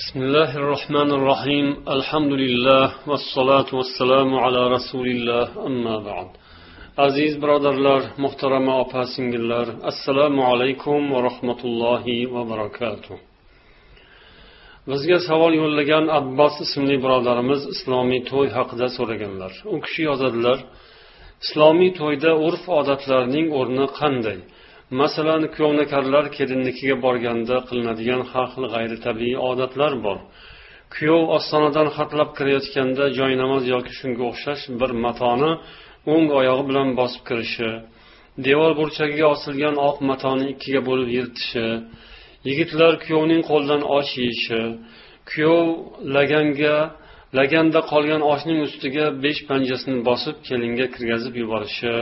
بسم الله الرحمن الرحيم الحمد لله والصلاة والسلام على رسول الله أما بعد aziz birodarlar muhtarama opa singillar assalomu alaykum va rahmatullohi va barakatuh bizga savol yo'llagan abbos ismli birodarimiz islomiy to'y haqida so'raganlar u kishi yozadilar islomiy to'yda urf odatlarning o'rni qanday Masalan kuyovnakalar kelinnikiga borganda qilinadigan har xil g'ayritabiiy odatlar bor. Kuyov ostonadan hatlab kirayotganda joynamoz yoki shunga o'xshash bir matoni o'ng oyog'i bilan bosib kirishi devor burchagiga osilgan oq matoni ikkiga bo'lib yirtishi yigitlar kuyovning qo'lidan osh yeyishi kuyov laganga laganda qolgan oshning ustiga besh panjasini bosib kelinga kirgazib yuborishi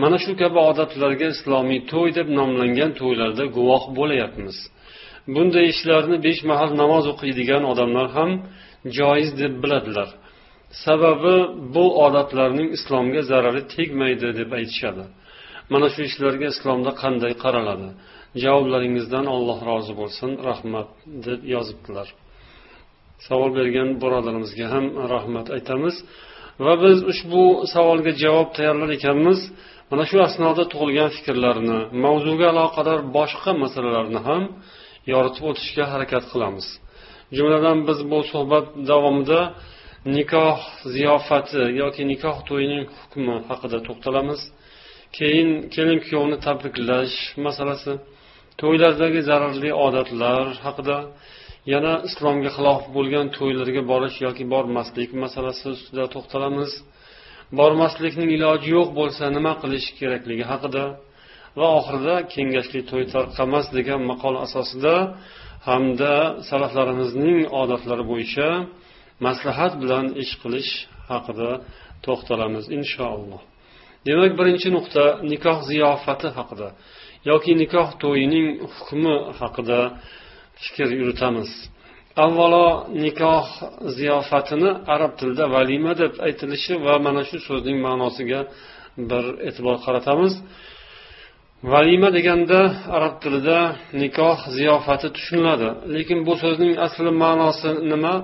mana shu kabi odatlarga islomiy to'y deb nomlangan to'ylarda guvoh bo'layapmiz. Bunday ishlarni besh mahal namoz o'qiydigan odamlar ham joiz deb biladilar. Sababi bu odatlarning islomga zarari tegmaydi deb aytishadi. Mana shu ishlarga islomda qanday qaraladi? Javoblaringizdan alloh rozi bo'lsin rahmat deb yozibdilar. Savol bergan birodarimizga ham rahmat aytamiz. Va biz ushbu savolga javob tayyorlar ekanmiz. Mana shu asnoda tug'ilgan fikrlarni mavzuga aloqador boshqa masalalarni ham yoritib o'tishga harakat qilamiz. Jumladan biz bu suhbat davomida nikoh ziyofati yoki nikoh to'yining hukmi haqida to'xtalamiz. Keyin kelin kuyovni tabriklash masalasi to'ylardagi zararli odatlar haqida yana islomga xilof bo'lgan to'ylarga borish yoki bormaslik masalasi ustida to'xtalamiz. Bormaslikning iloji yo'q bo'lsa nima qilish kerakligi haqida va oxirida kengashli to'y tarqamas degan maqol asosida hamda salaflarimizning odatlari bo'yicha maslahat bilan ish qilish haqida to'xtalamiz inshaalloh. Demak birinchi nuqta nikoh ziyofati haqida yoki nikoh to'yining hukmi haqida fikr yuritamiz. Avvalo nikoh ziyofatini arab tilida valima deb aytilishi va mana shu so'zning ma'nosiga bir e'tibor qaratamiz. Valima deganda arab tilida nikoh ziyofati tushuniladi. Lekin bu so'zning asli ma'nosi nima?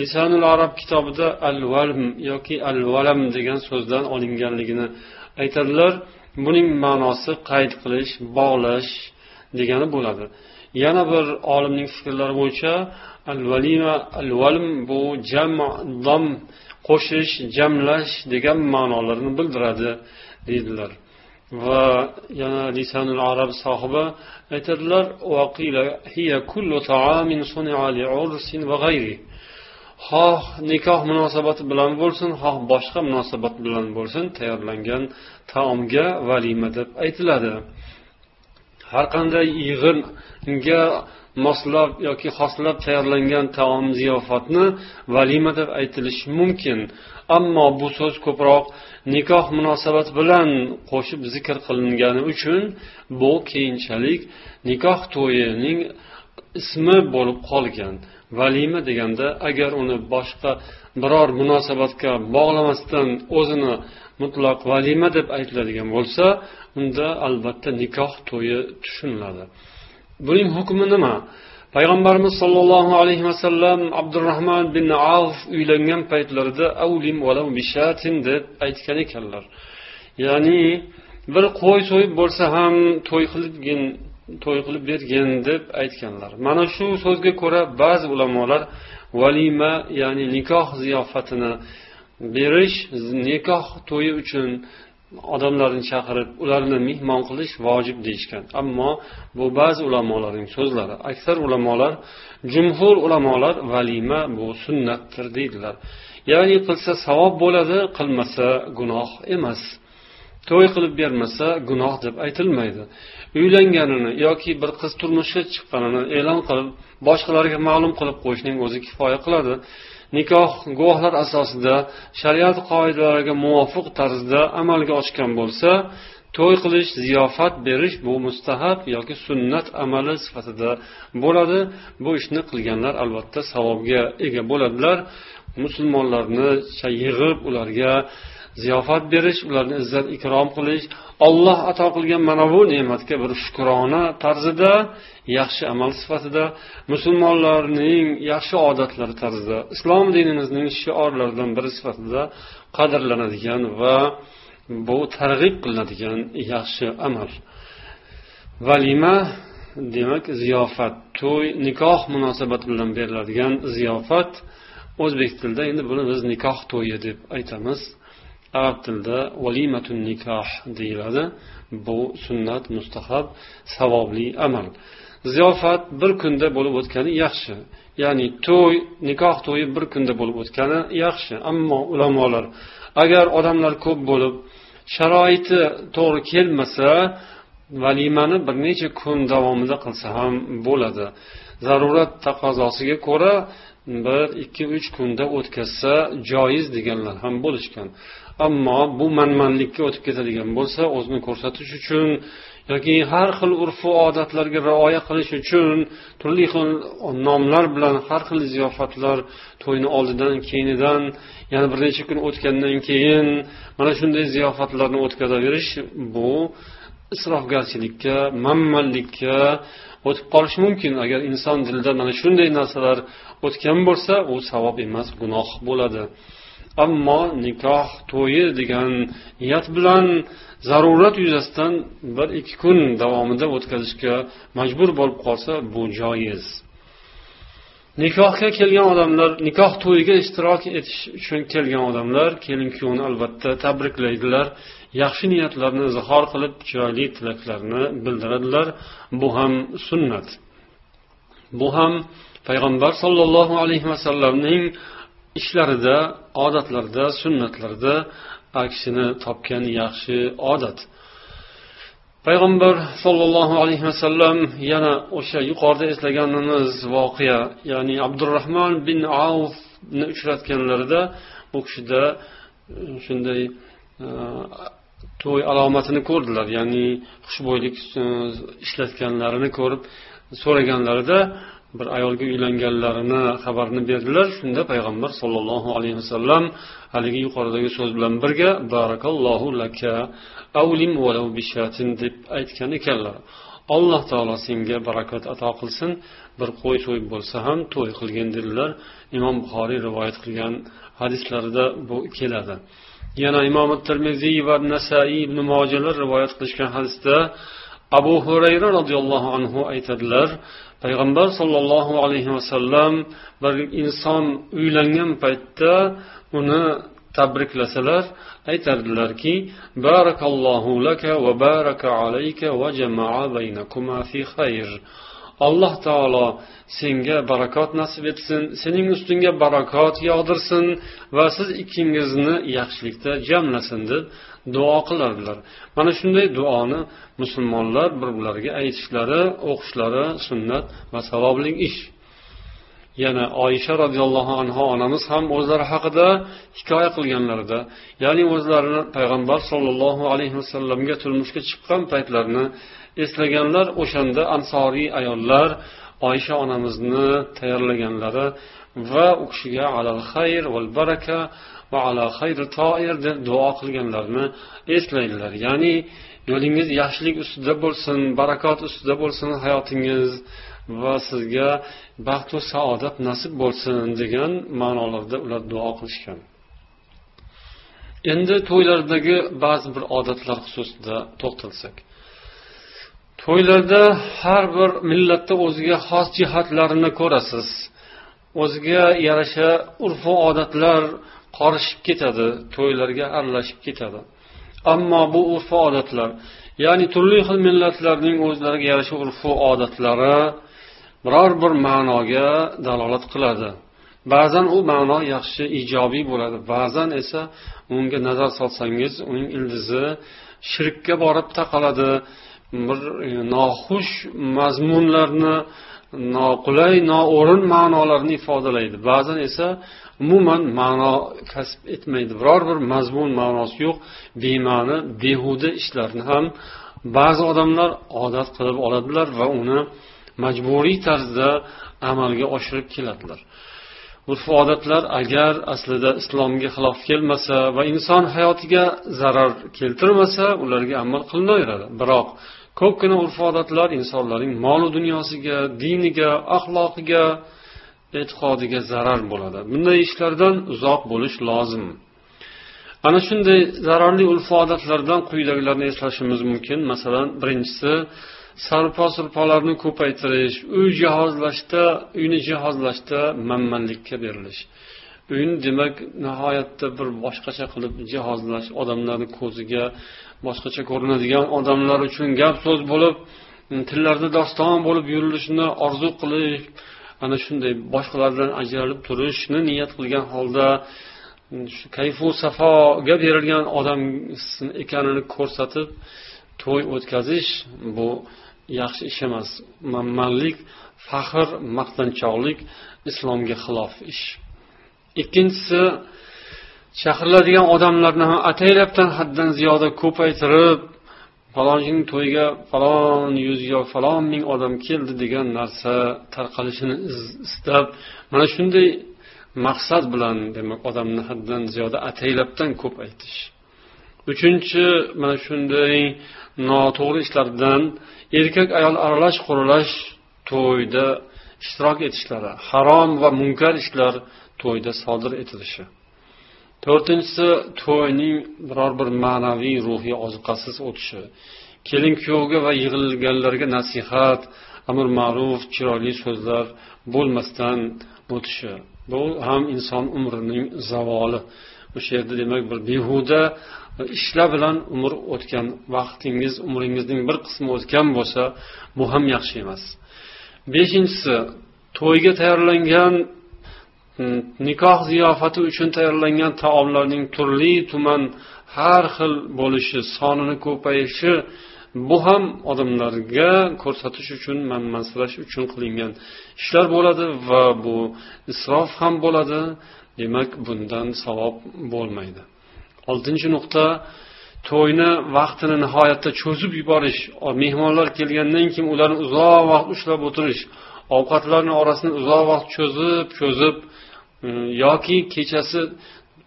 Lisanul arab kitobida al valm yoki al valam degan so'zdan olinganligini aytadilar. Buning ma'nosi qayd qilish bog'lash degani bo'ladi. Yana bir olimning fikrlari bo'yicha al valima al valm bu jam dom qo'shish jamlash degan ma'nolarni bildiradi deydilar. Va yana lisanul arab sohibi aytadilar xoh nikoh munosabati bilan bo'lsin xoh boshqa munosabat bilan bo'lsin tayyorlangan taomga valima deb aytiladi. Har qanday yig'inga moslab yoki xoslab tayyorlangan taom ziyofatni valima deb aytilishi mumkin. Ammo bu so'z ko'proq nikoh munosabati bilan qo'shib zikr qilingani uchun bu keyinchalik nikoh to'yining ismi bo'lib qolgan. Valima deganda agar uni boshqa biror munosabatga bog'lamasdan o'zini mutlaq valima deb aytiladigan bo'lsa unda albatta nikoh to'yi tushuniladi. Buning hukmi nima? Payg'ambarimiz sollallohu alayhi vasallam abdurahmon bin avf uylangan paytlarida avlim bishatin deb aytgan ekanlar. Ya'ni bir qo'y so'yib bo'lsa ham to'y qilibgin to'y qilib bergin deb aytganlar. Mana shu so'zga ko'ra ba'zi ulamolar valima ya'ni nikoh ziyofatini berish nikoh to'yi uchun odamlarni chaqirib ularni mehmon qilish vojib deyishgan. Ammo bu ba'zi ulamolarning so'zlari aksar ulamolar jumhur ulamolar valima bu sunnatdir deydilar. Ya'ni qilsa savob bo'ladi qilmasa gunoh emas. To'y qilib bermasa gunoh deb aytilmaydi. Uylanganini yoki bir qiz turmushga chiqqanini e'lon qilib boshqalarga ma'lum qilib qo'yishning o'zi kifoya qiladi. Nikoh guvohlar asosida shariat qoidalariga muvofiq tarzda amalga oshgan bo'lsa to'y qilish ziyofat berish bu mustahab yoki sunnat amali sifatida bo'ladi. Bu ishni qilganlar albatta savobga ega bo'ladilar. Musulmonlarni yig'ib ularga ziyofat berish ularni izzat ikrom qilish olloh ato qilgan mana bu ne'matga bir shukrona tarzida yaxshi amal sifatida musulmonlarning yaxshi odatlari tarzida islom dinimizning shiorlaridan biri sifatida qadrlanadigan va bu targ'ib qilinadigan yaxshi amal. Valima demak ziyofat to'y nikoh munosabati bilan beriladigan ziyofat. O'zbek tilida endi buni biz nikoh to'yi deb aytamiz. Arab tilida valimatun nikoh deyiladi. Bu sunnat mustahab savobli amal. Ziyofat bir kunda bo'lib o'tgani yaxshi. Ya'ni to'y nikoh to'yi bir kunda bo'lib o'tgani yaxshi. Ammo ulamolar agar odamlar ko'p bo'lib sharoiti to'g'ri kelmasa valimani bir necha kun davomida qilsa ham bo'ladi. Zarurat taqozosiga ko'ra bir ikki uch kunda o'tkazsa joiz deganlar ham bo'lishgan. Ammo bu manmanlikka o'tib ketadigan bo'lsa o'zini ko'rsatish uchun yoki har xil urfu odatlarga rioya qilish uchun turli xil nomlar bilan har xil ziyofatlar to'yni oldidan keyinidan yana bir necha kun o'tgandan keyin mana shunday ziyofatlarni o'tkazaverish bu isrofgarchilikka manmanlikka o'tib qolishi mumkin. Agar inson dilida mana shunday narsalar o'tgan bo'lsa u savob emas gunoh bo'ladi. Ammo nikoh to'yi degan niyat bilan zarurat yuzasidan bir ikki kun davomida o'tkazishga majbur bo'lib qolsa bu joiz. Nikohga kelgan odamlar nikoh to'yiga ishtirok etish uchun kelgan odamlar kelin kuyovni albatta tabriklaydilar yaxshi niyatlarni izhor qilib chiroyli tilaklarni bildiradilar. Bu ham sunnat. Bu ham payg'ambar sollallohu alayhi vasallamning ishlarida odatlarida sunnatlarida aksini topgan yaxshi odat. Payg'ambar sollallohu alayhi vasallam yana o'sha yuqorida eslaganimiz voqea ya'ni abdurahmon bin avfni uchratganlarida u kishida e, shunday e, to'y alomatini ko'rdilar. Ya'ni xushbo'ylik e, ishlatganlarini ko'rib so'raganlarida bir ayolga uylanganlarini xabarini berdilar. Shunda payg'ambar sollallohu alayhi vasallam haligi yuqoridagi so'z bilan birga barakallohu laka avlim bishatin deb aytgan ekanlar. Alloh taolo senga barakot ato qilsin. Bir qo'y so'yib bo'lsa ham to'y qilgin dedilar. Imom buxoriy rivoyat qilgan hadislarida bu keladi. Yana imom termiziy va nasaiy ibn mojalar rivoyat qilishgan hadisda abu hurayra roziyallohu anhu aytadilar payg'ambar sollallohu alayhi vasallam bir inson uylangan paytda uni tabriklasalar aytardilarki barakallohu laka va baraka alayka va jamaa baynakuma fi xayr. Alloh taolo senga barakot nasib etsin sening ustingga barakot yog'dirsin va siz ikkingizni yaxshilikda jamlasin deb duo qiladilar mana shunday duoni musulmonlar bir birlariga aytishlari o'qishlari sunnat va savobli ish. Yana oysha roziyallohu anhu onamiz ham o'zlari haqida hikoya qilganlarida ya'ni o'zlarini payg'ambar sollallohu alayhi vasallamga turmushga chiqqan paytlarini eslaganlar o'shanda ansoriy ayollar oysha onamizni tayyorlaganlari va u kishiga alal xayr val baraka va ala xayr toir deb duo qilganlarini eslaydilar. Ya'ni yo'lingiz yaxshilik ustida bo'lsin barakot ustida bo'lsin hayotingiz va sizga baxtu saodat nasib bo'lsin degan ma'nolarda ular duo qilishgan. Endi to'ylardagi ba'zi bir odatlar xususida to'xtalsak. To'ylarda har bir millatda o'ziga xos jihatlarini ko'rasiz. O'ziga yarasha urfu odatlar qorishib ketadi to'ylarga aralashib ketadi. Ammo bu urfu odatlar ya'ni turli xil millatlarning o'zlariga yarasha urfu odatlari biror bir ma'noga dalolat qiladi. Ba'zan u ma'no yaxshi ijobiy bo'ladi ba'zan esa unga nazar solsangiz uning ildizi shirkka borib taqaladi bir e, noxush mazmunlarni noqulay noo'rin ma'nolarni ifodalaydi. Ba'zan esa umuman ma'no kasb etmaydi. Biror bir mazmun ma'nosi yo'q bema'ni behuda ishlarni ham ba'zi odamlar odat qilib oladilar va uni majburiy tarzda amalga oshirib keladilar. Urf odatlar agar aslida islomga xilof kelmasa va inson hayotiga zarar keltirmasa ularga amal qilinaveradi biroq ko'pgina urf odatlar insonlarning molu dunyosiga diniga axloqiga e'tiqodiga zarar bo'ladi. Bunday ishlardan uzoq bo'lish lozim. Ana shunday zararli urf odatlardan quyidagilarni eslashimiz mumkin. Masalan birinchisi sarpo surpolarni ko'paytirish uy jihozlashda uyni jihozlashda manmanlikka berilish. Uyni demak nihoyatda bir boshqacha qilib jihozlash odamlarni ko'ziga boshqacha ko'rinadigan odamlar uchun gap so'z bo'lib tillarda doston bo'lib yurilishini orzu qilish ana shunday boshqalardan ajralib turishni niyat qilgan holda shu kayfu safoga berilgan odam ekanini ko'rsatib to'y o'tkazish bu yaxshi ish emas. Manmanlik faxr maqtanchoqlik islomga xilof ish. Ikkinchisi chaqiriladigan odamlarni ham ataylabdan haddan ziyoda ko'paytirib falonchining to'yiga falon yuz yo falon ming odam keldi degan narsa tarqalishini istab mana shunday maqsad bilan demak odamni haddan ziyoda ataylabdan ko'p aytish uchinchi mana shunday noto'g'ri ishlardan erkak ayol aralash quralash to'yda ishtirok etishlari harom va munkar ishlar to'yda sodir etilishi. To'rtinchisi to'yning biror bir ma'naviy ruhiy ozuqasiz o'tishi. Kelin kuyovga va yig'ilganlarga nasihat amr ma'ruf chiroyli so'zlar bo'lmasdan o'tishi. Bu ham inson umrining zavoli. O'sha yerda demak bir behuda ishlar bilan umr o'tgan vaqtingiz umringizning bir qismi o'tgan bo'lsa bu ham yaxshi emas. Beshinchisi to'yga tayyorlangan mm, nikoh ziyofati uchun tayyorlangan taomlarning turli tuman har xil bo'lishi sonini ko'payishi bu ham odamlarga ko'rsatish uchun manmansirash uchun qilingan ishlar bo'ladi va bu isrof ham bo'ladi. Demak bundan savob bo'lmaydi. Oltinchi nuqta to'yni vaqtini nihoyatda cho'zib yuborish. Mehmonlar kelgandan keyin ularni uzoq vaqt ushlab o'tirish. Ovqatlarni orasini uzoq vaqt cho'zib cho'zib mm, yoki kechasi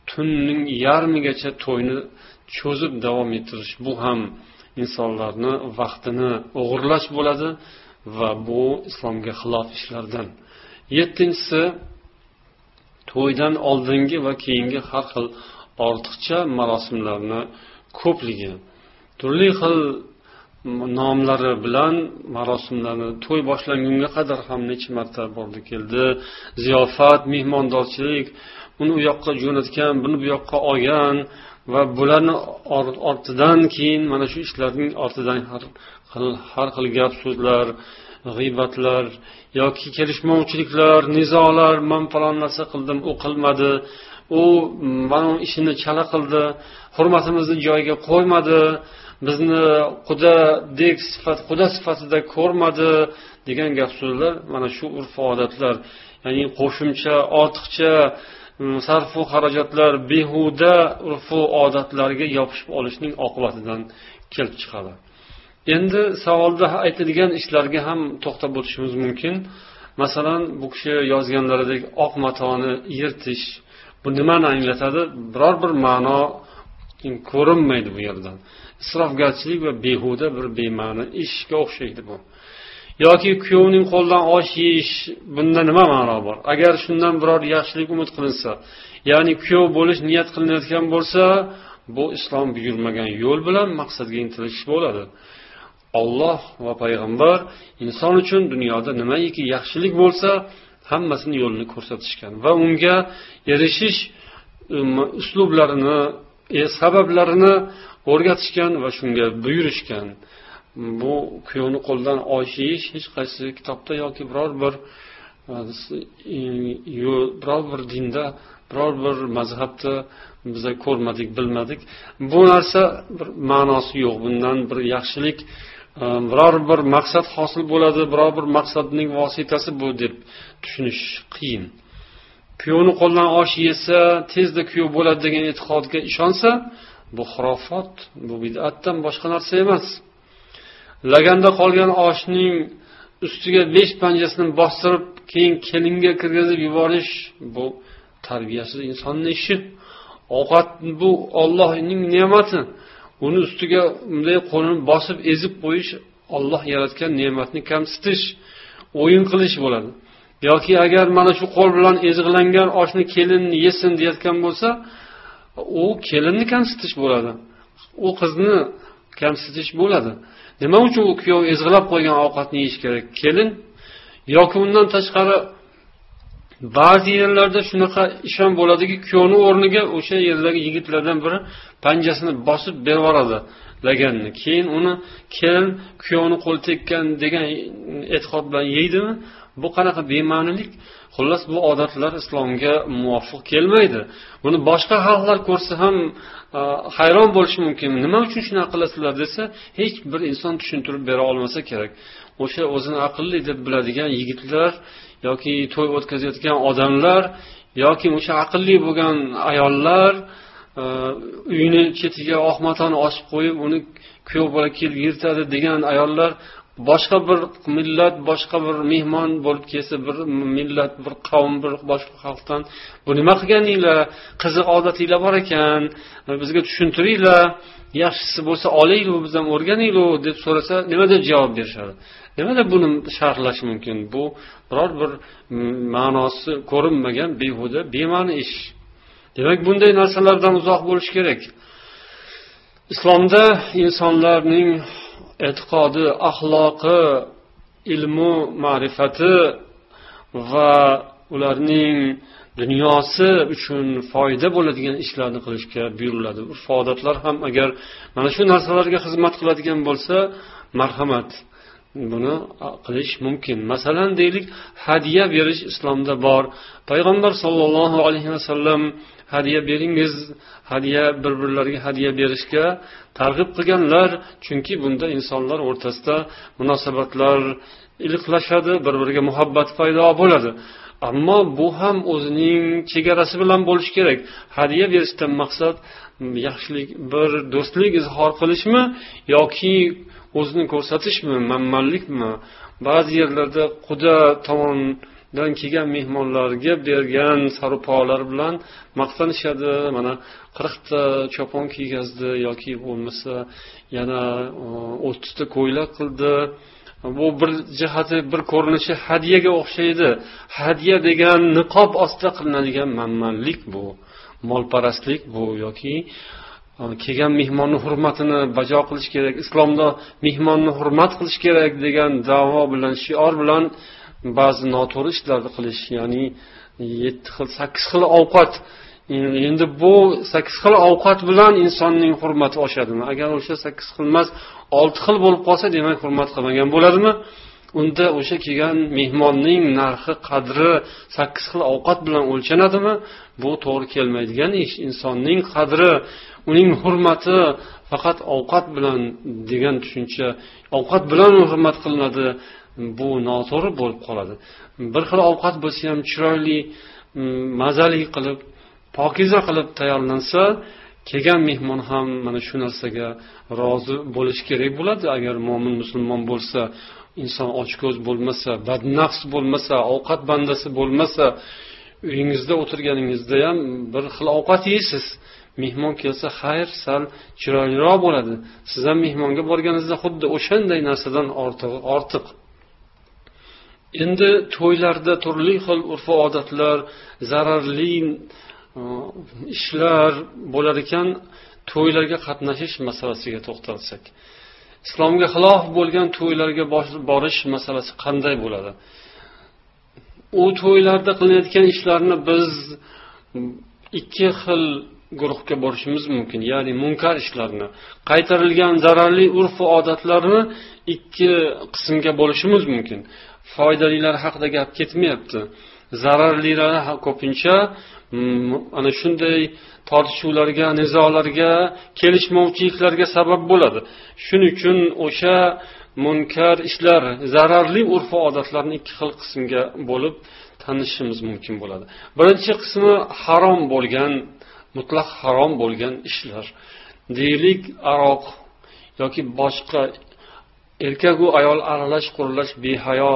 tunning yarmigacha to'yni cho'zib davom ettirish. Bu ham insonlarni vaqtini o'g'irlash bo'ladi va bu islomga xilof ishlardan. Yettinchisi to'ydan oldingi va keyingi har xil ortiqcha marosimlarni ko'pligi turli xil nomlari bilan marosimlarni to'y boshlangunga qadar ham necha marta bordi keldi. Ziyofat mehmondorchilik uni u yoqqa jo'natgan buni bu yoqqa olgan va bularni ortidan keyin mana shu ishlarning ortidan har xil har xil gap so'zlar g'iybatlar yoki kelishmovchiliklar nizolar man falon narsa qildim u qilmadi. U mm, mana ishini chala qildi hurmatimizni joyiga qo'ymadi bizni qudadek sifat quda sifatida ko'rmadi degan gap so'zlar mana shu urf odatlar. Ya'ni qo'shimcha ortiqcha mm, sarfu xarajatlar behuda urfu odatlarga yopishib olishning oqibatidan kelib chiqadi. Endi savolda aytilgan ishlarga ham to'xtab o'tishimiz mumkin. Masalan bu kishi yozganlaridek oq matoni yirtish bu nimani anglatadi? Biror bir ma'no ko'rinmaydi bu yerdan. Isrofgarchilik va behuda bir bema'ni ishga o'xshaydi bu. Yoki kuyovning qo'lidan osh yeyish bunda nima ma'no bor? Agar shundan biror yaxshilik umid qilinsa ya'ni kuyov bo'lish niyat qilinayotgan bo'lsa bu islom buyurmagan yo'l bilan maqsadga intilish bo'ladi. Olloh va payg'ambar inson uchun dunyoda nimaiki yaxshilik bo'lsa hammasini yo'lini ko'rsatishgan va unga erishish e, uslublarini e, sabablarini o'rgatishgan va shunga buyurishgan. Bu kuyovni qo'lidan osh yeyish hech qaysi kitobda yoki biror bir e, biror bir dinda biror bir mazhabda biza ko'rmadik bilmadik. Bu narsa bir ma'nosi yo'q. Bundan bir yaxshilik biror bir maqsad hosil bo'ladi biror bir maqsadning vositasi bu deb tushunish qiyin. Kuyovni qo'lidan osh yesa tezda kuyov bo'ladi degan e'tiqodga ishonsa bu xurofot bu bidatdan boshqa narsa emas. Laganda qolgan oshning ustiga besh panjasini bostirib keyin kelinga kirgizib yuborish bu tarbiyasiz insonni ishi. Ovqat bu ollohning ne'mati. Uni ustiga bunday qo'lini bosib ezib qo'yish olloh yaratgan ne'matni kamsitish o'yin qilish bo'ladi. Yoki agar mana shu qo'l bilan ezg'ilangan oshni kelin yesin deyayotgan bo'lsa u kelinni kamsitish bo'ladi. U qizni kamsitish bo'ladi. Nima uchun u kuyov ezg'ilab qo'ygan ovqatni yeyish kerak? Kelin yoki undan tashqari ba'zi yerlarda shunaqa ish ham bo'ladiki kuyovni o'rniga o'sha yerdagi yigitlardan biri panjasini bosib berib yuboradi laganni keyin uni kelin kuyovni qo'li tekkan degan e'tiqod bilan yeydimi? Bu qanaqa bema'nilik? Xullas bu odatlar islomga muvofiq kelmaydi. Buni boshqa xalqlar ko'rsa ham hayron bo'lishi mumkin. Nima uchun shunaqa qilasizlar desa hech bir inson tushuntirib bera olmasa kerak. O'sha o'zini aqlli deb biladigan yigitlar yoki to'y o'tkazayotgan odamlar yoki o'sha aqlli bo'lgan ayollar uyini chetiga oq matoni ochib qo'yib uni kuyov bola kelib yirtadi degan ayollar boshqa bir millat boshqa bir mehmon bo'lib kelsa bir millat bir qavm bir boshqa xalqdan bu nima qilganinglar? Qiziq odatinglar bor ekan bizga tushuntiringlar. Yaxshisi bo'lsa olaylik biz ham o'rganaylik deb so'rasa nima deb javob berishadi? Nima deb buni sharhlash mumkin? Bu biror bir ma'nosi ko'rinmagan behuda bema'ni ish. Demak bunday narsalardan uzoq bo'lish kerak. Islomda insonlarning e'tiqodi axloqi ilmu ma'rifati va ularning dunyosi uchun foyda bo'ladigan ishlarni qilishga buyuriladi. Urf odatlar ham agar mana shu narsalarga xizmat qiladigan bo'lsa marhamat buni qilish mumkin. Masalan deylik hadya berish islomda bor. Payg'ambar sollallohu alayhi vasallam hadya beringiz hadya bir birlariga hadya berishga targ'ib qilganlar. Chunki bunda insonlar o'rtasida munosabatlar iliqlashadi bir biriga muhabbat paydo bo'ladi. Ammo bu ham o'zining chegarasi bilan bo'lishi kerak. Hadya berishdan maqsad yaxshilik bir do'stlik izhor qilishmi yoki o'zini ko'rsatishmi manmanlikmi? Ba'zi yerlarda quda tomonidan kelgan mehmonlarga bergan sarupolar bilan maqtanishadi. Mana qirqta chopon kiygazdi yoki bo'lmasa yana e, o'ttizta ko'ylak qildi. Bu bir jihati bir ko'rinishi hadyaga o'xshaydi. Hadya degan niqob ostida qilinadigan manmanlik bu molparastlik bu yoki e, kelgan mehmonni hurmatini bajo qilish kerak islomda mehmonni hurmat qilish kerak degan davo bilan shior bilan ba'zi noto'g'ri ishlarni qilish ya'ni yetti xil sakkiz xil ovqat. Endi bu sakkiz xil ovqat bilan insonning hurmati oshadimi? Agar o'sha sakkiz xil emas olti xil bo'lib qolsa demak hurmat qilmagan bo'ladimi? Unda o'sha kelgan mehmonning narxi qadri sakkiz xil ovqat bilan o'lchanadimi? Bu to'g'ri kelmaydigan ish. Insonning qadri uning hurmati faqat ovqat bilan degan tushuncha ovqat bilan hurmat qilinadi. Bu noto'g'ri bo'lib qoladi. Bir xil ovqat bo'lsa ham chiroyli mm, mazali qilib pokiza qilib tayyorlansa kelgan mehmon ham mana shu narsaga rozi bo'lishi kerak bo'ladi. Agar mo'min musulmon bo'lsa inson ochko'z bo'lmasa badnafs bo'lmasa ovqat bandasi bo'lmasa uyingizda o'tirganingizda ham bir xil ovqat yeysiz. Mehmon kelsa xayr sal chiroyliroq bo'ladi. Siz ham mehmonga borganingizda xuddi o'shanday narsadan ortiq ortiq. Endi to'ylarda turli xil urf odatlar zararli e, ishlar bo'lar ekan to'ylarga qatnashish masalasiga to'xtalsak. Islomga xilof bo'lgan to'ylarga borish masalasi qanday bo'ladi? U to'ylarda qilinayotgan ishlarni biz ikki xil guruhga borishimiz mumkin ya'ni munkar ishlarni qaytarilgan zararli urf odatlarni ikki qismga bo'lishimiz mumkin. Foydalilari haqida gap ketmayapti. Zararlilari ko'pincha mm, ana shunday tortishuvlarga nizolarga kelishmovchiliklarga sabab bo'ladi. Shuning uchun o'sha munkar ishlar zararli urf odatlarni ikki xil qismga bo'lib tanishimiz mumkin bo'ladi. Birinchi qismi harom bo'lgan mutlaq harom bo'lgan ishlar. Deylik aroq yoki boshqa erkaku ayol aralash quralash behayo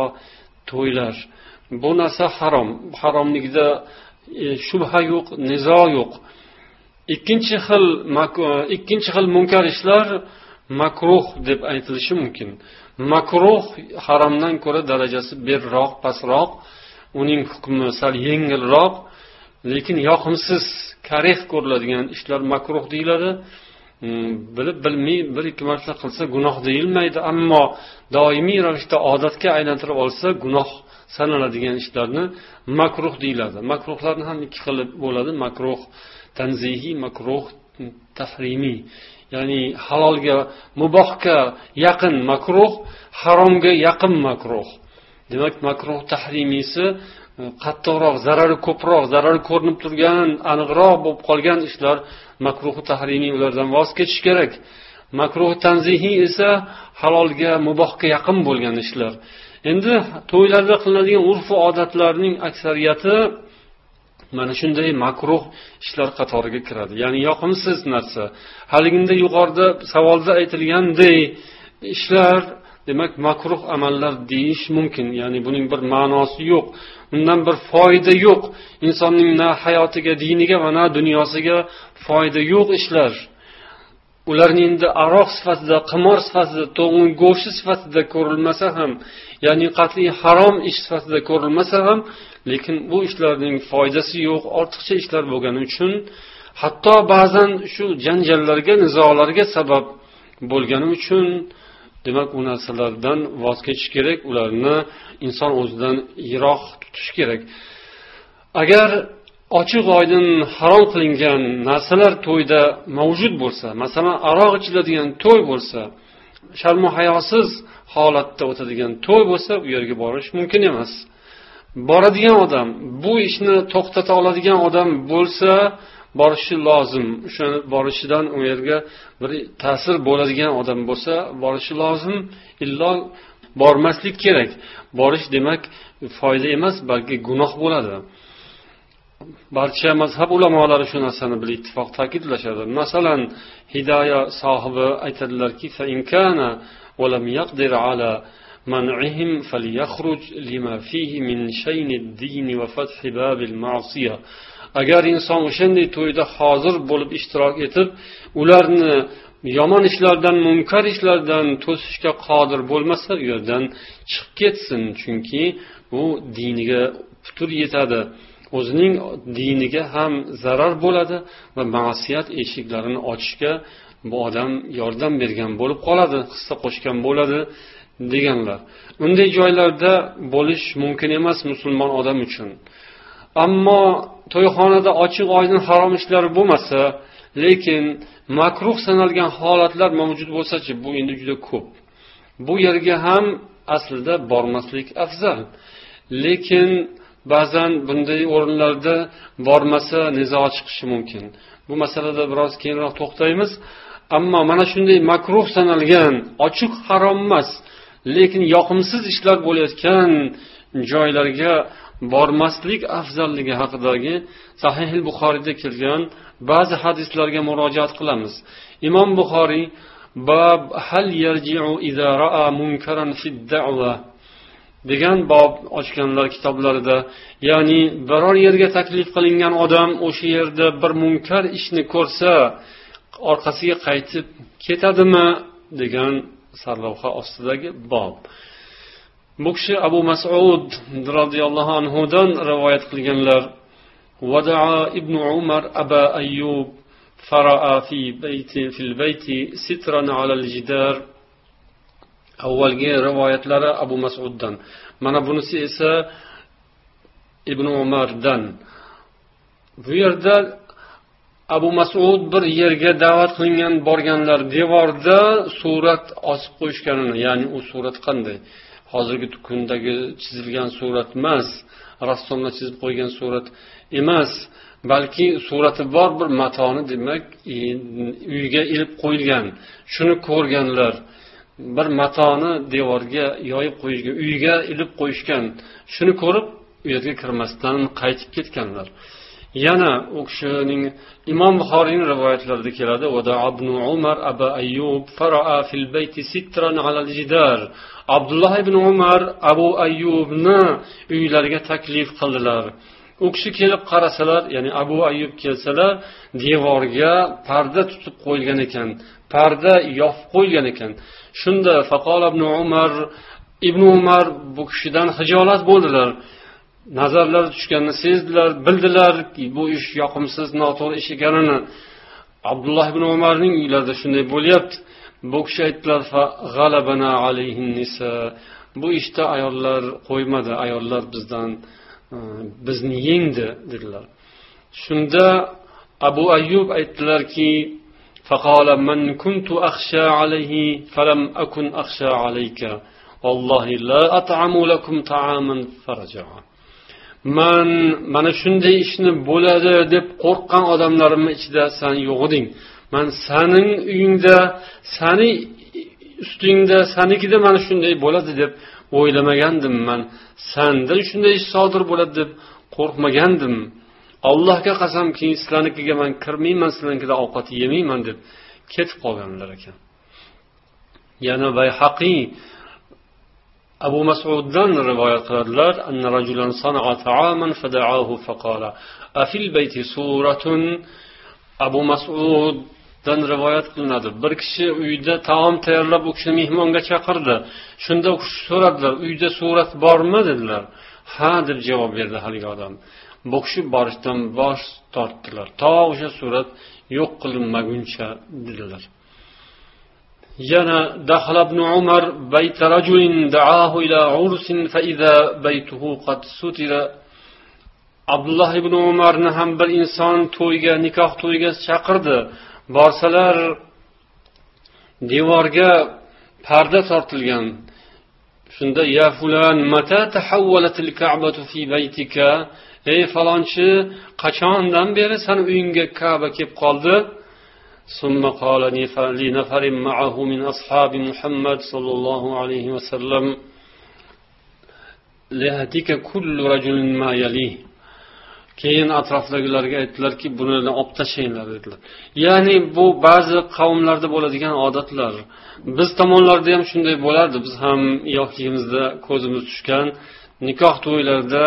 to'ylar. Bu narsa harom. Haromligida e, shubha yo'q nizo yo'q. Ikkinchi xil e, ikkinchi xil munkar ishlar makruh deb aytilishi mumkin. Makruh haromdan ko'ra darajasi berroq pastroq. Uning hukmi sal yengilroq lekin yoqimsiz karih ko'riladigan ishlar makruh deyiladi. Bilib bilmay bir ikki marta qilsa gunoh deyilmaydi ammo doimiy ravishda odatga aylantirib olsa gunoh sanaladigan ishlarni makruh deyiladi makruhlarni ham ikki xil bo'ladi makruh tanzihiy makruh tahrimiy ya'ni halolga mubohga yaqin makruh haromga yaqin makruh demak makruh tahrimiysi qattiqroq zarari ko'proq zarari ko'rinib turgan aniqroq bo'lib qolgan ishlar makruhi tahrimiy ulardan voz kechish kerak. Makruh tanzihiy esa halolga mubohga yaqin bo'lgan ishlar. Endi to'ylarda qilinadigan urf odatlarning aksariyati mana shunday makruh ishlar qatoriga kiradi. Ya'ni yoqimsiz narsa. Haligida yuqorida savolda aytilganday ishlar demak makruh amallar deyish mumkin. Ya'ni buning bir ma'nosi yo'q. Undan bir foyda yo'q. Insonning na hayotiga diniga va na dunyosiga foyda yo'q ishlar. Ularni endi aroq sifatida qimor sifatida to'g'in go'shti sifatida ko'rilmasa ham ya'ni qat'iy harom ish sifatida ko'rilmasa ham lekin bu ishlarning foydasi yo'q ortiqcha ishlar bo'lgani uchun hatto ba'zan shu janjallarga nizolarga sabab bo'lgani uchun demak u narsalardan voz kechish kerak ularni inson o'zidan yiroq tutish kerak. Agar ochiq oydin harom qilingan narsalar to'yda mavjud bo'lsa masalan aroq ichiladigan to'y bo'lsa sharmu hayosiz holatda o'tadigan to'y bo'lsa u yerga borish mumkin emas. Boradigan odam bu ishni to'xtata oladigan odam bo'lsa borishi lozim o'sha borishidan u yerga bir ta'sir bo'ladigan odam bo'lsa borishi lozim illo bormaslik kerak borish demak foyda emas balki gunoh bo'ladi barcha mazhab ulamolari shu narsani bir ittifoq ta'kidlashadi masalan hidoya sohibi aytadilarki منعهم فليخرج لما فيه من شين الدين وفتح باب المعصية agar inson o'shanday to'yda hozir bo'lib ishtirok etib ularni yomon ishlardan munkar ishlardan to'sishga qodir bo'lmasa u yerdan chiqib ketsin. Chunki u diniga putur yetadi. O'zining diniga ham zarar bo'ladi va ma'siyat eshiklarini ochishga bu odam yordam bergan bo'lib qoladi hissa qo'shgan bo'ladi deganlar. Unday joylarda bo'lish mumkin emas musulmon odam uchun. Ammo to'yxonada ochiq oydin harom ishlar bo'lmasa lekin makruh sanalgan holatlar mavjud bo'lsachi bu endi juda ko'p. Bu yerga ham aslida bormaslik afzal. Lekin ba'zan bunday o'rinlarda bormasa nizo chiqishi mumkin. Bu masalada biroz keyinroq to'xtaymiz. Ammo mana shunday makruh sanalgan ochiq harom emas lekin yoqimsiz ishlar bo'layotgan joylarga bormaslik afzalligi haqidagi sahih buxoriyda kelgan ba'zi hadislarga murojaat qilamiz. Imom buxoriy bab hal yarji'u idza ra'a munkaran fid da'wa degan bob ochganlar kitoblarida ya'ni biror yerga taklif qilingan odam o'sha yerda bir munkar ishni ko'rsa orqasiga qaytib ketadimi degan sarlavha ostidagi bob. bu kishi abu masud roziyallohu anhudan rivoyat qilganlar ودعا ابن عمر أبا أيوب فرأى في بيت في البيت سترا على الجدار avvalgi rivoyatlari abu masuddan mana bunisi esa ibn umardan bu yerda abu masud bir yerga da'vat qilingan borganlar devorda surat osib qo'yishganini ya'ni u surat qanday Hozirgi kundagi chizilgan surat emas rassomlar chizib qo'ygan surat emas balki surati bor bir matoni demak uyga ilib qo'yilgan. Shuni ko'rganlar bir matoni devorga yoyib qo'yishgan uyga ilib qo'yishgan shuni ko'rib u yerga kirmasdan qaytib ketganlar. Yana u kishining imom buxoriyni rivoyatlarida keladi. Umar aba ayyub faraa fil bayti sitran alal jidar. Abdulloh ibn umar abu ayyubni uylariga taklif qildilar. U kishi kelib qarasalar ya'ni abu ayyub kelsalar devorga parda tutib qo'yilgan ekan parda yopib qo'yilgan ekan. Shunda faqol ibn umar ibn umar bu kishidan hijolat bo'ldilar. nazarlari tushganini sezdilar bildilar bu ish yoqimsiz noto'g'ri ish ekanini abdulloh ibn umarning uylarida shunday bo'lyapti bu kishi aytdilar bu ishda ayollar qo'ymadi ayollar bizdan e, bizni yengdi dedilar shunda abu ayyub aytdilarki فقال من كنت أخشى عليه فلم أكن أخشى عليك والله لا أطعم لكم طعاما فرجع man mana shunday ishni bo'ladi deb qo'rqqan odamlarimni ichida san yo'q eding. Man saning uyingda sani ustingda sanikida mana shunday bo'ladi deb o'ylamagandim man. Sanda shunday ish sodir bo'ladi deb qo'rqmagandim. Allohga qasamki sizlarnikiga man kirmayman sizlarnikida ovqat yemayman deb ketib qolganlar ekan. Yana bayhaqiy abu masuddan rivoyat qiladilar anna rajulan sana'a ta'aman fada'ahu faqala. Afil bayti suratun abu masuddan rivoyat qilinadi. Bir kishi uyda taom tayyorlab u kishini mehmonga chaqirdi. Shunda u kishi so'radilar uyda surat bormi? dedilar. Ha deb javob berdi haligi odam. Bu kishi borishdan bosh tortdilar. To o'sha surat yo'q qilinmaguncha dedilar. yana dahla ibn umar bayta rajulin da'ahu ila ursin fa idza baytuhu qad sutira. Abdulloh ibn umarni ham bir inson to'yga nikoh to'yiga chaqirdi. Borsalar devorga parda tortilgan. Shunda ya fulan mata tahawwalatil ka'batu fi baytika? Ey falonchi qachondan beri san uyingga kaba kelib qoldi? ثم قال لنفر معه من أصحاب محمد صلى الله عليه وسلم ليهديك كل رجل ما يليه keyin atrofdagilarga aytdilarki buni olib tashlanglar dedilar ya'ni bu ba'zi qavmlarda bo'ladigan odatlar biz tomonlarda ham shunday bo'lardi biz ham yoshligimizda ko'zimiz tushgan nikoh to'ylarda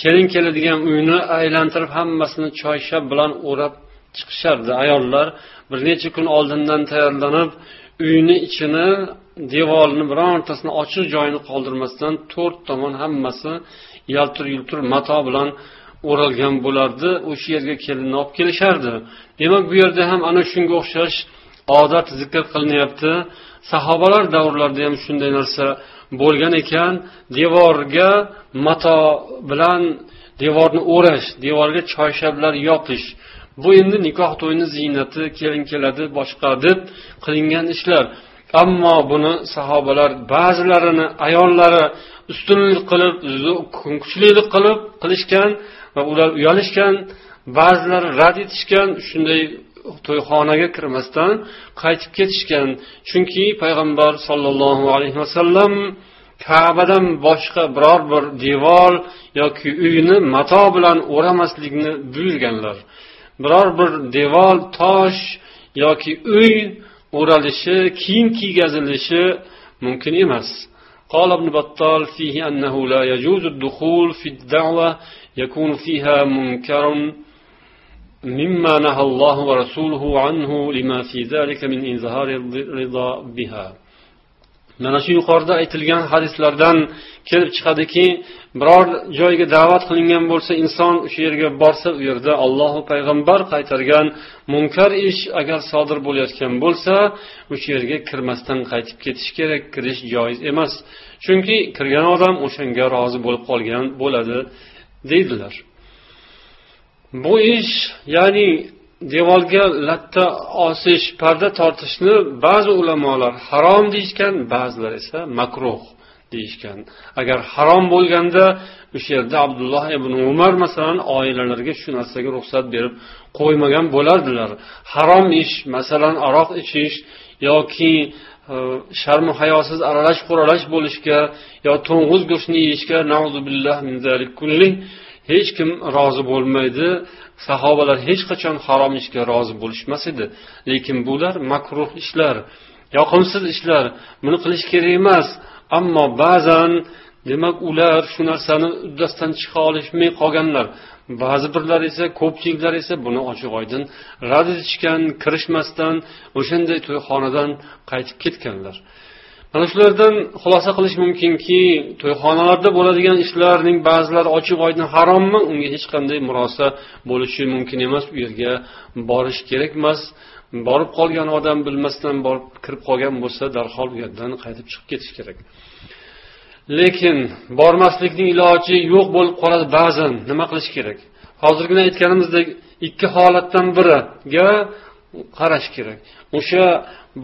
kelin keladigan uyni aylantirib hammasini choyshab bilan o'rab chiqishardi. Ayollar bir necha kun oldindan tayyorlanib uyni ichini devorini birontasini ochiq joyini qoldirmasdan to'rt tomon hammasi yaltir yultir mato bilan o'ralgan bo'lardi. O'sha yerga kelinni olib kelishardi. Demak bu yerda ham ana shunga o'xshash odat zikr qilinyapti. Sahobalar davrlarida ham shunday narsa bo'lgan ekan. Devorga mato bilan devorni o'rash devorga choyshablar yopish bu endi nikoh to'yini ziynati kelin keladi boshqa deb qilingan ishlar. Ammo buni sahobalar ba'zilarini ayollari ustunlik qilib kuchlilik qilib qilishgan va ular uyalishgan ba'zilari rad etishgan shunday to'yxonaga kirmasdan qaytib ketishgan. Chunki payg'ambar sollallohu alayhi vasallam kabadan boshqa biror bir devor yoki uyni mato bilan o'ramaslikni buyurganlar. biror bir devor tosh yoki uy o'ralishi kiyim kiygazilishi mumkin emas قال ابن بطال فيه أنه لا يجوز الدخول في الدعوة يكون فيها منكر مما نهى الله ورسوله عنه لما في ذلك من إظهار الرضا بها mana shu yuqorida aytilgan hadislardan kelib chiqadiki biror joyga da'vat qilingan bo'lsa inson o'sha yerga borsa u yerda ollohu payg'ambar qaytargan munkar ish agar sodir bo'layotgan bo'lsa o'sha yerga kirmasdan qaytib ketish kerak kirish joiz emas. Chunki kirgan odam o'shanga rozi bo'lib qolgan bo'ladi deydilar. Bu ish ya'ni devorga latta osish parda tortishni ba'zi ulamolar harom deyishgan ba'zilar esa makruh deyishgan. Agar harom bo'lganda o'sha yerda abdulloh ibn umar masalan oilalarga shu narsaga ruxsat berib qo'ymagan bo'lardilar. Harom ish masalan aroq ichish yoki e, sharmu hayosiz aralash quralash bo'lishga yo to'ng'iz go'shtini yeyishga hech kim rozi bo'lmaydi. Sahobalar hech qachon harom ishga rozi bo'lishmas edi. Lekin bular makruh ishlar yoqimsiz ishlar. Buni qilish kerak emas. Ammo ba'zan demak ular shu narsani uddasidan chiqa olishmay qolganlar. Ba'zi birlar esa ko'pchiliklar esa buni ochiq oydin rad etishgan kirishmasdan o'shanday to'yxonadan qaytib ketganlar. Ana shulardan xulosa qilish mumkinki to'yxonalarda bo'ladigan ishlarning ba'zilari ochiq oydin harommi? Unga hech qanday murosa bo'lishi mumkin emas. U yerga borish kerak emas. Borib qolgan odam bilmasdan borib kirib qolgan bo'lsa darhol u yerdan qaytib chiqib ketish kerak. Lekin bormaslikning iloji yo'q bo'lib qoladi ba'zan. Nima qilish kerak? Hozirgina aytganimizdek ikki holatdan biriga qarash kerak. O'sha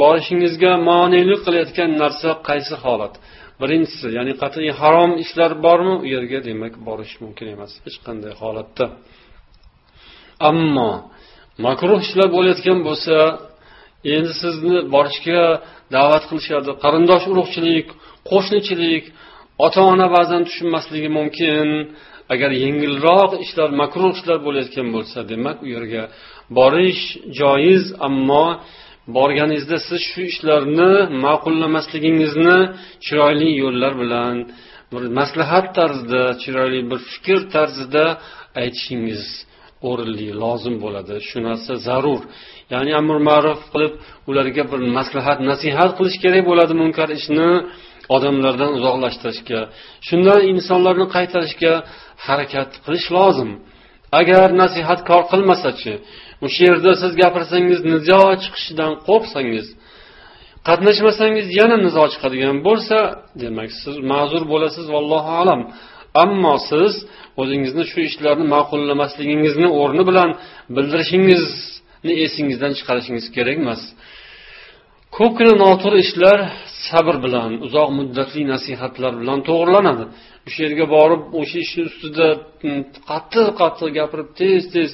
borishingizga monelik qilayotgan narsa qaysi holat? Birinchisi ya'ni qat'iy harom ishlar bormi? U yerga demak borish mumkin emas hech qanday holatda. Ammo makruh ishlar bo'layotgan bo'lsa endi sizni borishga da'vat qilishadi qarindosh urug'chilik qo'shnichilik ota ona ba'zan tushunmasligi mumkin. Agar yengilroq ishlar makruh ishlar bo'layotgan bo'lsa demak u yerga borish joiz ammo borganingizda siz shu ishlarni ma'qullamasligingizni chiroyli yo'llar bilan bir maslahat tarzida chiroyli bir fikr tarzida aytishingiz o'rinli lozim bo'ladi. Shu narsa zarur. Ya'ni amr ma'ruf qilib ularga bir maslahat nasihat qilish kerak bo'ladi munkar ishni odamlardan uzoqlashtirishga. Shundan insonlarni qaytarishga harakat qilish lozim. Agar nasihatkor qilmasachi o'sha yerda siz gapirsangiz nizo chiqishidan qo'rqsangiz qatnashmasangiz yana nizo chiqadigan bo'lsa demak siz ma'zur bo'lasiz vallohu alam. Ammo siz o'zingizni shu ishlarni ma'qullamasligingizni o'rni bilan bildirishingizni esingizdan chiqarishingiz kerak emas ko'pgina noto'g'ri ishlar sabr bilan uzoq muddatli nasihatlar bilan to'g'rilanadi. O'sha yerga borib o'sha ishni ustida mm, qattiq qattiq gapirib tez tez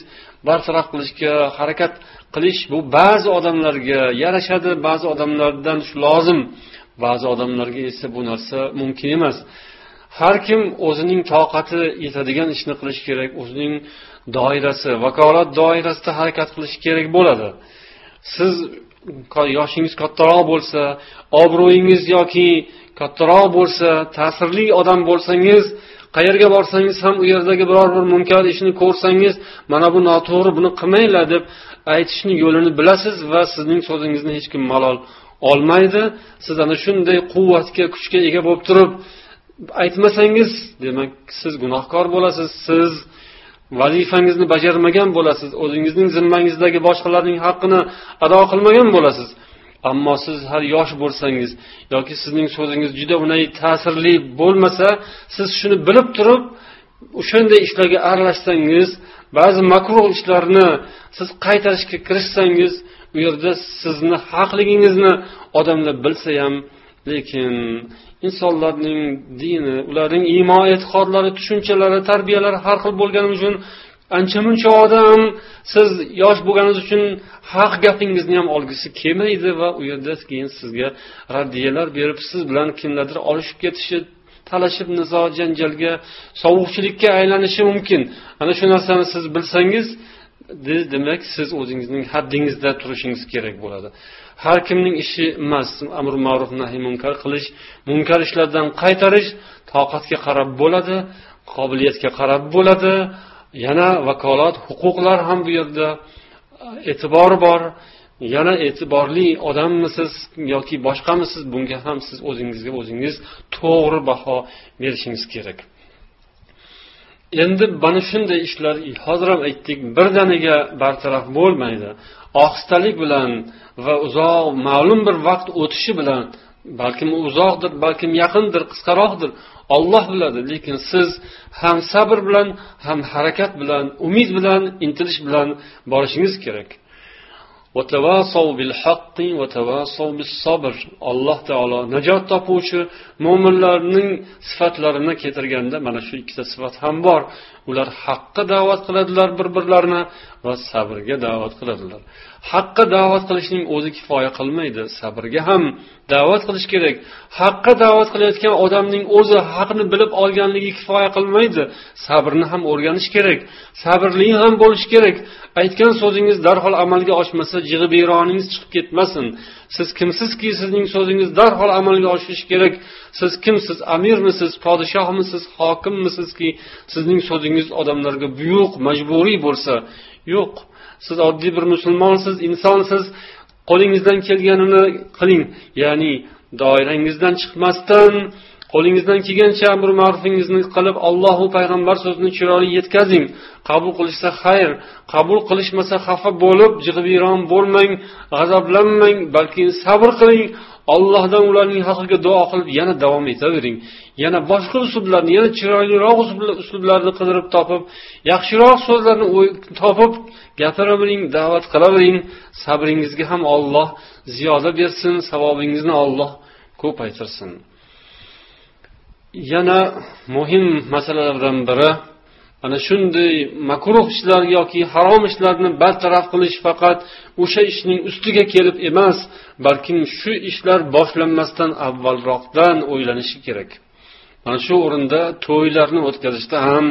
bartaraf qilishga harakat qilish bu ba'zi odamlarga yarashadi ba'zi odamlardan shu lozim ba'zi odamlarga esa bu narsa mumkin emas. Har kim o'zining toqati yetadigan ishni qilishi kerak o'zining doirasi vakolat doirasida harakat qilish kerak bo'ladi. Siz yoshingiz kattaroq bo'lsa obro'yingiz yoki kattaroq bo'lsa ta'sirli odam bo'lsangiz qayerga borsangiz ham u yerdagi biror bir munkar ishni ko'rsangiz mana bu noto'g'ri buni qilmanglar deb aytishni yo'lini bilasiz va sizning so'zingizni hech kim malol olmaydi. Siz ana shunday quvvatga kuchga ega bo'lib turib aytmasangiz demak siz gunohkor bo'lasiz. Siz vazifangizni bajarmagan bo'lasiz o'zingizning zimmangizdagi boshqalarning haqqini ado qilmagan bo'lasiz. Ammo siz hali yosh bo'lsangiz yoki sizning so'zingiz juda unday ta'sirli bo'lmasa siz shuni bilib turib o'shanday ishlarga aralashsangiz ba'zi makruh ishlarni siz qaytarishga kirishsangiz u yerda sizni haqligingizni odamlar bilsa ham lekin insonlarning dini ularning iymon e'tiqodlari tushunchalari tarbiyalari har xil bo'lgani uchun ancha muncha odam siz yosh bo'lganingiz uchun haq gapingizni ham olgisi kelmaydi va u yerda keyin sizga raddiyalar berib siz bilan kimlardir olishib ketishi talashib nizo janjalga sovuqchilikka aylanishi mumkin. Ana shu narsani siz bilsangiz demak siz o'zingizning haddingizda turishingiz kerak bo'ladi. Har kimning ishi emas. Amr ma'ruf nahiy munkar qilish munkar ishlardan qaytarish toqatga qarab bo'ladi qobiliyatga qarab bo'ladi. Yana vakolat huquqlar ham bu yerda e, e'tibori bor. Yana e'tiborli odammisiz yoki boshqamisiz? Bunga ham siz o'zingizga o'zingiz to'g'ri baho berishingiz kerak. Endi mana shunday ishlar hozir ham aytdik birdaniga bartaraf bo'lmaydi. Ohistalik bilan va uzoq ma'lum bir vaqt o'tishi bilan balkim uzoqdir balkim yaqindir qisqaroqdir olloh biladi. Lekin siz ham sabr bilan ham harakat bilan umid bilan intilish bilan borishingiz kerak. Alloh taolo najot topuvchi mo'minlarning sifatlarini keltirganda mana shu ikkita sifat ham bor. Ular haqqa da'vat qiladilar bir birlarini va sabrga da'vat qiladilar. Haqqa da'vat qilishning o'zi kifoya qilmaydi sabrga ham da'vat qilish kerak. Haqqa da'vat qilayotgan odamning o'zi haqni bilib olganligi kifoya qilmaydi sabrni ham o'rganish kerak sabrli ham bo'lish kerak. Aytgan so'zingiz darhol amalga oshmasa jig'ibiyroningiz chiqib ketmasin. Siz kimsizki sizning so'zingiz darhol amalga oshishi kerak. Siz kimsiz amirmisiz podshohmisiz hokimmisizki sizning so'zingiz odamlarga buyuq majburiy bo'lsa yo'q. Siz oddiy bir musulmonsiz insonsiz. Qo'lingizdan kelganini qiling. Ya'ni doirangizdan chiqmasdan qo'lingizdan kelgancha amri ma'rufingizni qilib allohu payg'ambar so'zini chiroyli yetkazing. Qabul qilishsa xayr qabul qilishmasa xafa bo'lib jig'ibiyron bo'lmang g'azablanmang balki sabr qiling. Allohdan ularning haqiga duo qilib yana davom etavering. Yana boshqa uslublarni yana chiroyliroq uslublarni qidirib topib yaxshiroq so'zlarni topib gapiravering da'vat qilavering. Sabringizga ham olloh ziyoda bersin savobingizni olloh ko'paytirsin. Yana muhim masalalardan biri ana shunday makruh ishlar yoki harom ishlarni bartaraf qilish faqat o'sha ishning ustiga kelib emas balkim shu ishlar boshlanmasdan avvalroqdan o'ylanishi kerak. Mana shu o'rinda to'ylarni o'tkazishda ham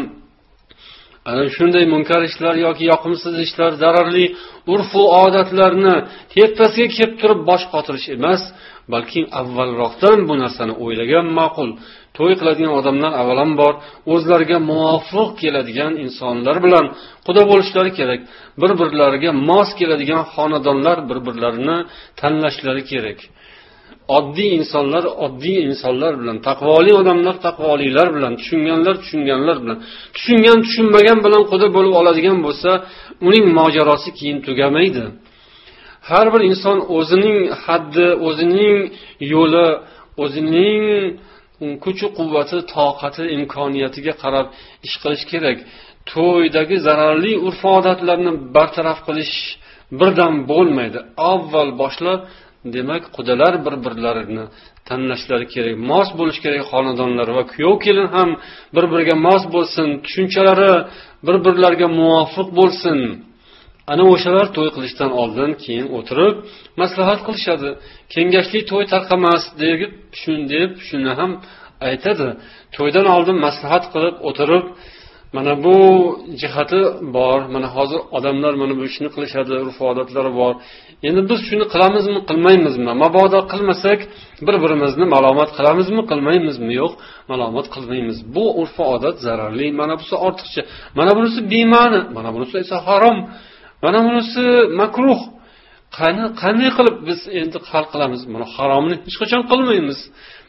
ana shunday munkar ishlar yoki yoqimsiz ishlar zararli urfu odatlarni tepasiga kelib turib bosh qotirish emas balki avvalroqdan bu narsani o'ylagan ma'qul. To'y qiladigan odamlar avvalambor o'zlariga muvofiq keladigan insonlar bilan quda bo'lishlari kerak. Bir birlariga mos keladigan xonadonlar bir birlarini tanlashlari kerak. Oddiy insonlar oddiy insonlar bilan taqvoli odamlar taqvolilar bilan tushunganlar tushunganlar bilan. Tushungan tushunmagan bilan quda bo'lib oladigan bo'lsa uning mojarosi keyin tugamaydi. Har bir inson o'zining haddi o'zining yo'li o'zining kuchi quvvati toqati imkoniyatiga qarab ish qilish kerak. To'ydagi zararli urf odatlarni bartaraf qilish birdan bo'lmaydi. Avval boshlab demak qudalar bir birlarini tanlashlari kerak mos bo'lishi kerak xonadonlar va kuyov kelin ham bir biriga mos bo'lsin tushunchalari bir birlariga muvofiq bo'lsin. Ana o'shalar to'y qilishdan oldin keyin o'tirib maslahat qilishadi. Kengashli to'y tarqamas deb deb shuni ham aytadi. To'ydan oldin maslahat qilib o'tirib mana bu jihati bor mana hozir odamlar mana bu ishni qilishadi urf odatlari bor. Endi biz shuni qilamizmi qilmaymizmi? Mabodo qilmasak bir birimizni malomat qilamizmi qilmaymizmi? Yo'q malomat qilmaymiz. Bu urf odat zararli mana bunisi ortiqcha. Mana bunisi bema'ni mana bunisi esa harom. Mana bunisi makruh. Qani qanday qilib biz endi hal qilamiz? Buni haromni hech qachon qilmaymiz.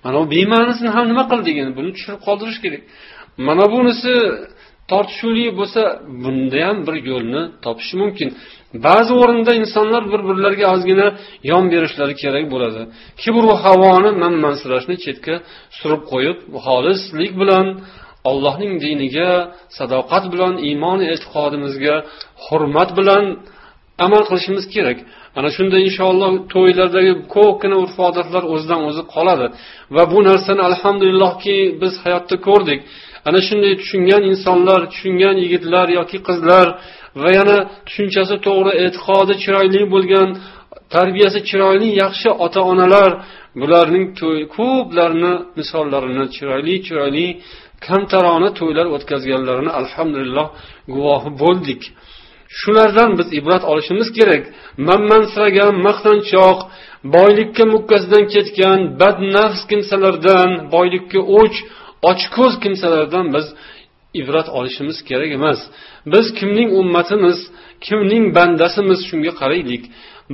Mana bu bema'nisini ham nima qildik endi buni tushirib qoldirish kerak. Mana bunisi tortishuvli bo'lsa bunda ham bir yo'lni topish mumkin. Ba'zi o'rinda insonlar bir birlariga ozgina yon berishlari kerak bo'ladi. Kibru havoni manmansirashni chetga surib qo'yib xolislik bilan allohning diniga sadoqat bilan iymon e'tiqodimizga hurmat bilan amal qilishimiz kerak. Ana shunda inshaalloh to'ylardagi ko'pgina urf odatlar o'zidan o'zi qoladi. Va bu narsani alhamdulillohki biz hayotda ko'rdik. Ana shunday tushungan insonlar tushungan yigitlar yoki qizlar va yana tushunchasi to'g'ri e'tiqodi chiroyli bo'lgan tarbiyasi chiroyli yaxshi ota onalar bularning ko'plarini misollarini chiroyli chiroyli kamtarona to'ylar o'tkazganlarini alhamdulillah guvohi bo'ldik. Shulardan biz ibrat olishimiz kerak. Manmansiragan maqtanchoq boylikka mukkasidan ketgan badnafs kimsalardan boylikka o'ch ochko'z kimsalardan biz ibrat olishimiz kerak emas. Biz kimning ummatimiz kimning bandasimiz shunga qaraylik.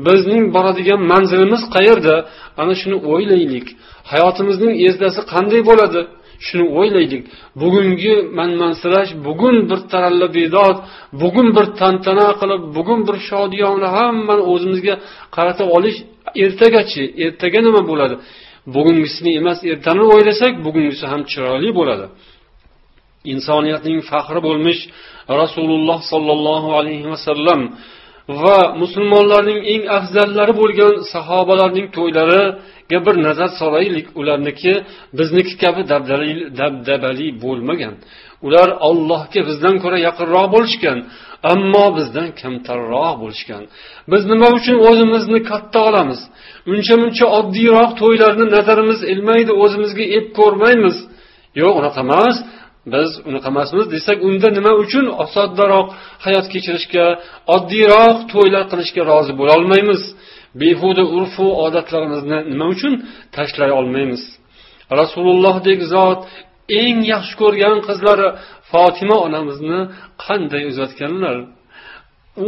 Bizning boradigan manzilimiz qayerda? Ana shuni o'ylaylik. Hayotimizning ezdasi qanday bo'ladi? Shuni o'ylaylik. Bugungi manmansirash bugun bir taralla bedod bugun bir tantana qilib bugun bir shodiyona hammani o'zimizga qaratib olish ertagachi ertaga nima bo'ladi? Bugungisini emas ertani o'ylasak bugungisi ham chiroyli bo'ladi. Insoniyatning faxri bo'lmish rasululloh sollallohu alayhi vasallam va musulmonlarning eng afzallari bo'lgan sahobalarning to'ylariga bir nazar solaylik ularniki bizniki kabi dabdabali bo'lmagan. Ular allohga bizdan ko'ra yaqinroq bo'lishgan ammo bizdan kamtarroq bo'lishgan. Biz nima uchun o'zimizni katta olamiz? Uncha muncha oddiyroq to'ylarni nazarimiz ilmaydi o'zimizga ep ko'rmaymiz? Yo'q unaqa emas. Biz unaqa emasmiz desak unda nima uchun osoddaroq hayot kechirishga oddiyroq to'ylar qilishga rozi bo'lolmaymiz behuda urfu odatlarimizni nima uchun tashlay olmaymiz? Rasulullohdek zot eng yaxshi ko'rgan qizlari fotima onamizni qanday uzatganlar?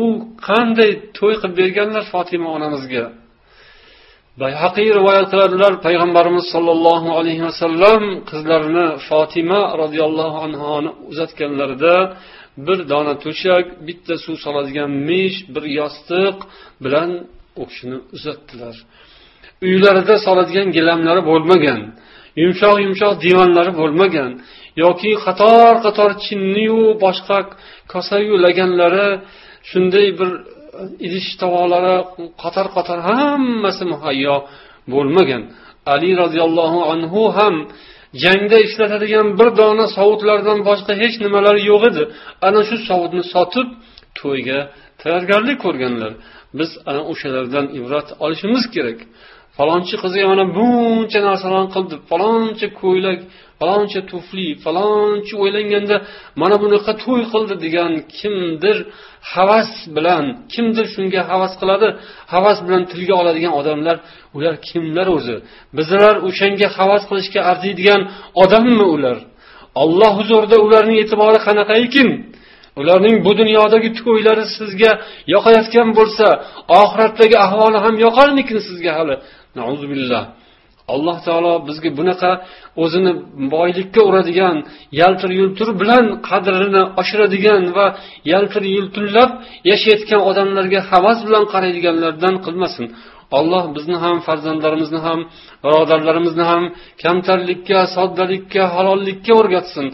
U qanday to'y qilib berganlar fotima onamizga? Bayhaqiy rivoyat qiladilar. Payg'ambarimiz sollallohu alayhi vasallam qizlarini fotima roziyallohu anhoni uzatganlarida bir dona to'shak bitta suv soladigan mish bir yostiq bilan u kishini uzatdilar. Uylarida soladigan gilamlari bo'lmagan yumshoq yumshoq divonlari bo'lmagan yoki qator qator chinniyu boshqa kosayu laganlari shunday bir idish tovoqlari qator qator hammasi muhayyo bo'lmagan. Ali roziyallohu anhu ham jangda ishlatadigan bir dona sovutlardan boshqa hech nimalari yo'q edi. Ana shu sovutni sotib to'yga tayyorgarlik ko'rganlar. Biz ana o'shalardan ibrat olishimiz kerak. Falonchi qizga mana buncha narsalarni qildi. Faloncha ko'ylak faloncha tufli falonchi o'ylanganda mana bunaqa to'y qildi degan kimdir havas bilan kimdir shunga havas qiladi havas bilan tilga oladigan odamlar ular kimlar o'zi? Bizlar o'shanga havas qilishga arziydigan odammi ular? Olloh huzurida ularning e'tibori qanaqa ekan ularning bu dunyodagi to'ylari sizga yoqayotgan bo'lsa oxiratdagi ahvoli ham yoqarmikin sizga hali? Billah. Alloh taolo bizga bunaqa o'zini boylikka uradigan yaltir yultir bilan qadrini oshiradigan va yaltir yultirlab yashayotgan odamlarga havas bilan qaraydiganlardan qilmasin. Alloh bizni ham farzandlarimizni ham birodarlarimizni ham kamtarlikka soddalikka halollikka o'rgatsin.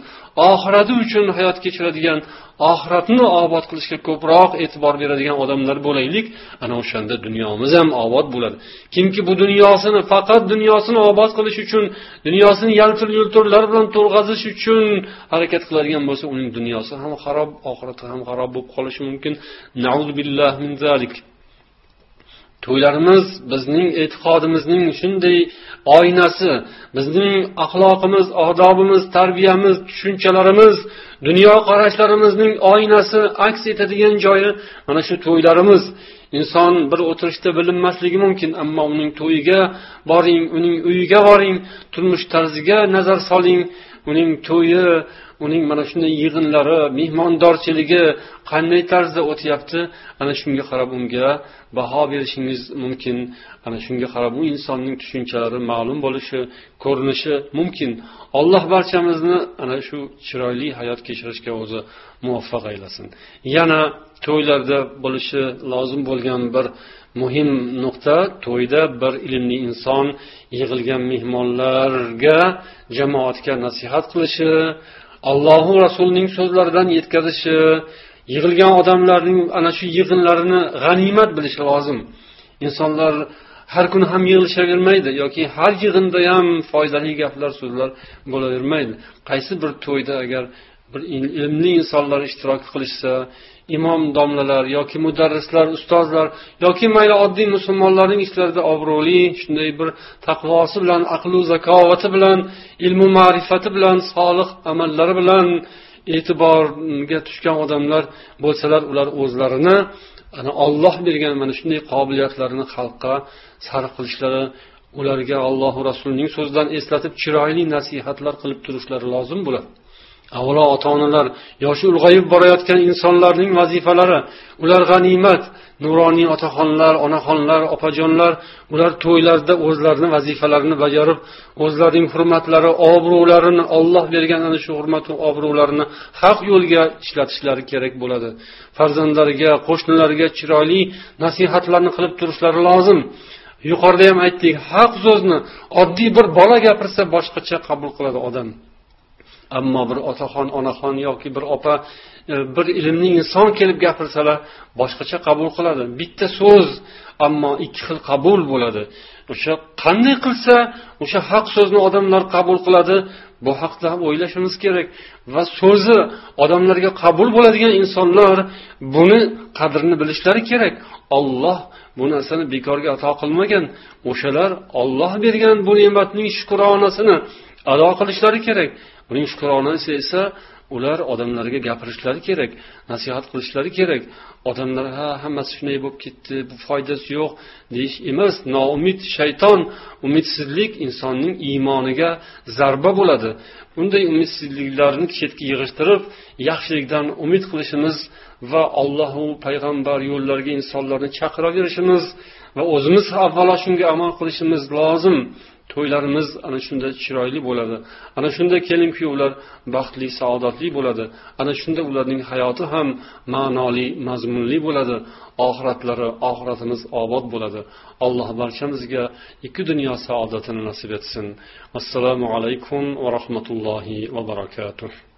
Oxirati uchun hayot kechiradigan oxiratni obod qilishga ko'proq e'tibor beradigan odamlar bo'laylik. Ana o'shanda dunyomiz ham obod bo'ladi. Kimki bu dunyosini faqat dunyosini obod qilish uchun dunyosini yaltir yultirlar bilan to'lg'azish uchun harakat qiladigan bo'lsa uning dunyosi ham xarob oxirati ham xarob bo'lib qolishi mumkin. Min zalik. To'ylarimiz bizning e'tiqodimizning shunday oynasi bizning axloqimiz odobimiz tarbiyamiz tushunchalarimiz dunyoqarashlarimizning oynasi aks etadigan joyi mana shu to'ylarimiz. Inson bir o'tirishda bilinmasligi mumkin ammo uning to'yiga boring uning uyiga boring turmush tarziga nazar soling uning to'yi uning mana shunday yig'inlari mehmondorchiligi qanday tarzda o'tyapti? Ana shunga qarab unga baho berishingiz mumkin. Ana shunga qarab u insonning tushunchalari ma'lum bo'lishi ko'rinishi mumkin. Alloh barchamizni ana shu chiroyli hayot kechirishga o'zi muvaffaq aylasin. Yana to'ylarda bo'lishi lozim bo'lgan bir muhim nuqta to'yda bir ilmli inson yig'ilgan mehmonlarga jamoatga nasihat qilishi allohu rasulining so'zlaridan yetkazishi yig'ilgan odamlarning ana shu yig'inlarini g'animat bilishi lozim. Insonlar har kuni ham yig'ilishavermaydi yoki har yig'inda ham foydali gaplar so'zlar bo'lavermaydi. Qaysi bir to'yda agar bir ilmli insonlar ishtirok qilishsa imom domlalar yoki mudarrislar ustozlar yoki mayli oddiy musulmonlarning ichlarida obro'li shunday bir taqvosi bilan aqlu zakovati bilan ilmu ma'rifati bilan solih amallari bilan e'tiborga tushgan odamlar bo'lsalar ular o'zlarini ana olloh bergan mana shunday qobiliyatlarini xalqqa sarf qilishlari ularga allohu rasulining so'zidan eslatib chiroyli nasihatlar qilib turishlari lozim bo'ladi. Avvalo ota onalar yoshi ulg'ayib borayotgan insonlarning vazifalari ular g'animat nuroniy otaxonlar onaxonlar opajonlar ular to'ylarda o'zlarini vazifalarini bajarib o'zlarining hurmatlari obro'larini olloh bergan ana shu hurmatu obro'larini haq yo'lga ishlatishlari kerak bo'ladi. Farzandlariga qo'shnilariga chiroyli nasihatlarni qilib turishlari lozim. Yuqorida ham aytdik haq so'zni oddiy bir bola gapirsa boshqacha qabul qiladi odam. Ammo bir otaxon onaxon yoki bir opa e, bir ilmli inson kelib gapirsalar boshqacha qabul qiladi. Bitta so'z ammo ikki xil qabul bo'ladi. O'sha qanday qilsa o'sha haq so'zni odamlar qabul qiladi bu haqda ham o'ylashimiz kerak. Va so'zi odamlarga qabul bo'ladigan insonlar buni qadrini bilishlari kerak. Olloh bu narsani bekorga ato qilmagan. O'shalar olloh bergan bu ne'matning shukronasini ado qilishlari kerak. Buning shukronasi esa ular odamlarga gapirishlari kerak nasihat qilishlari kerak. Odamlar ha hammasi shunday bo'lib ketdi bu foydasi yo'q deyish emas noumid shayton umidsizlik insonning iymoniga zarba bo'ladi. Bunday umidsizliklarni chetga yig'ishtirib yaxshilikdan umid qilishimiz va allohu payg'ambar yo'llariga insonlarni chaqiraverishimiz va o'zimiz avvalo shunga amal qilishimiz lozim. To'ylarimiz ana shunda chiroyli bo'ladi. Ana shunda kelin kuyovlar baxtli saodatli bo'ladi. Ana shunda ularning hayoti ham ma'noli mazmunli bo'ladi. Oxiratlari oxiratimiz obod bo'ladi. Alloh barchamizga ikki dunyo saodatini nasib etsin. Assalomu alaykum va rahmatullohi va barakatuh.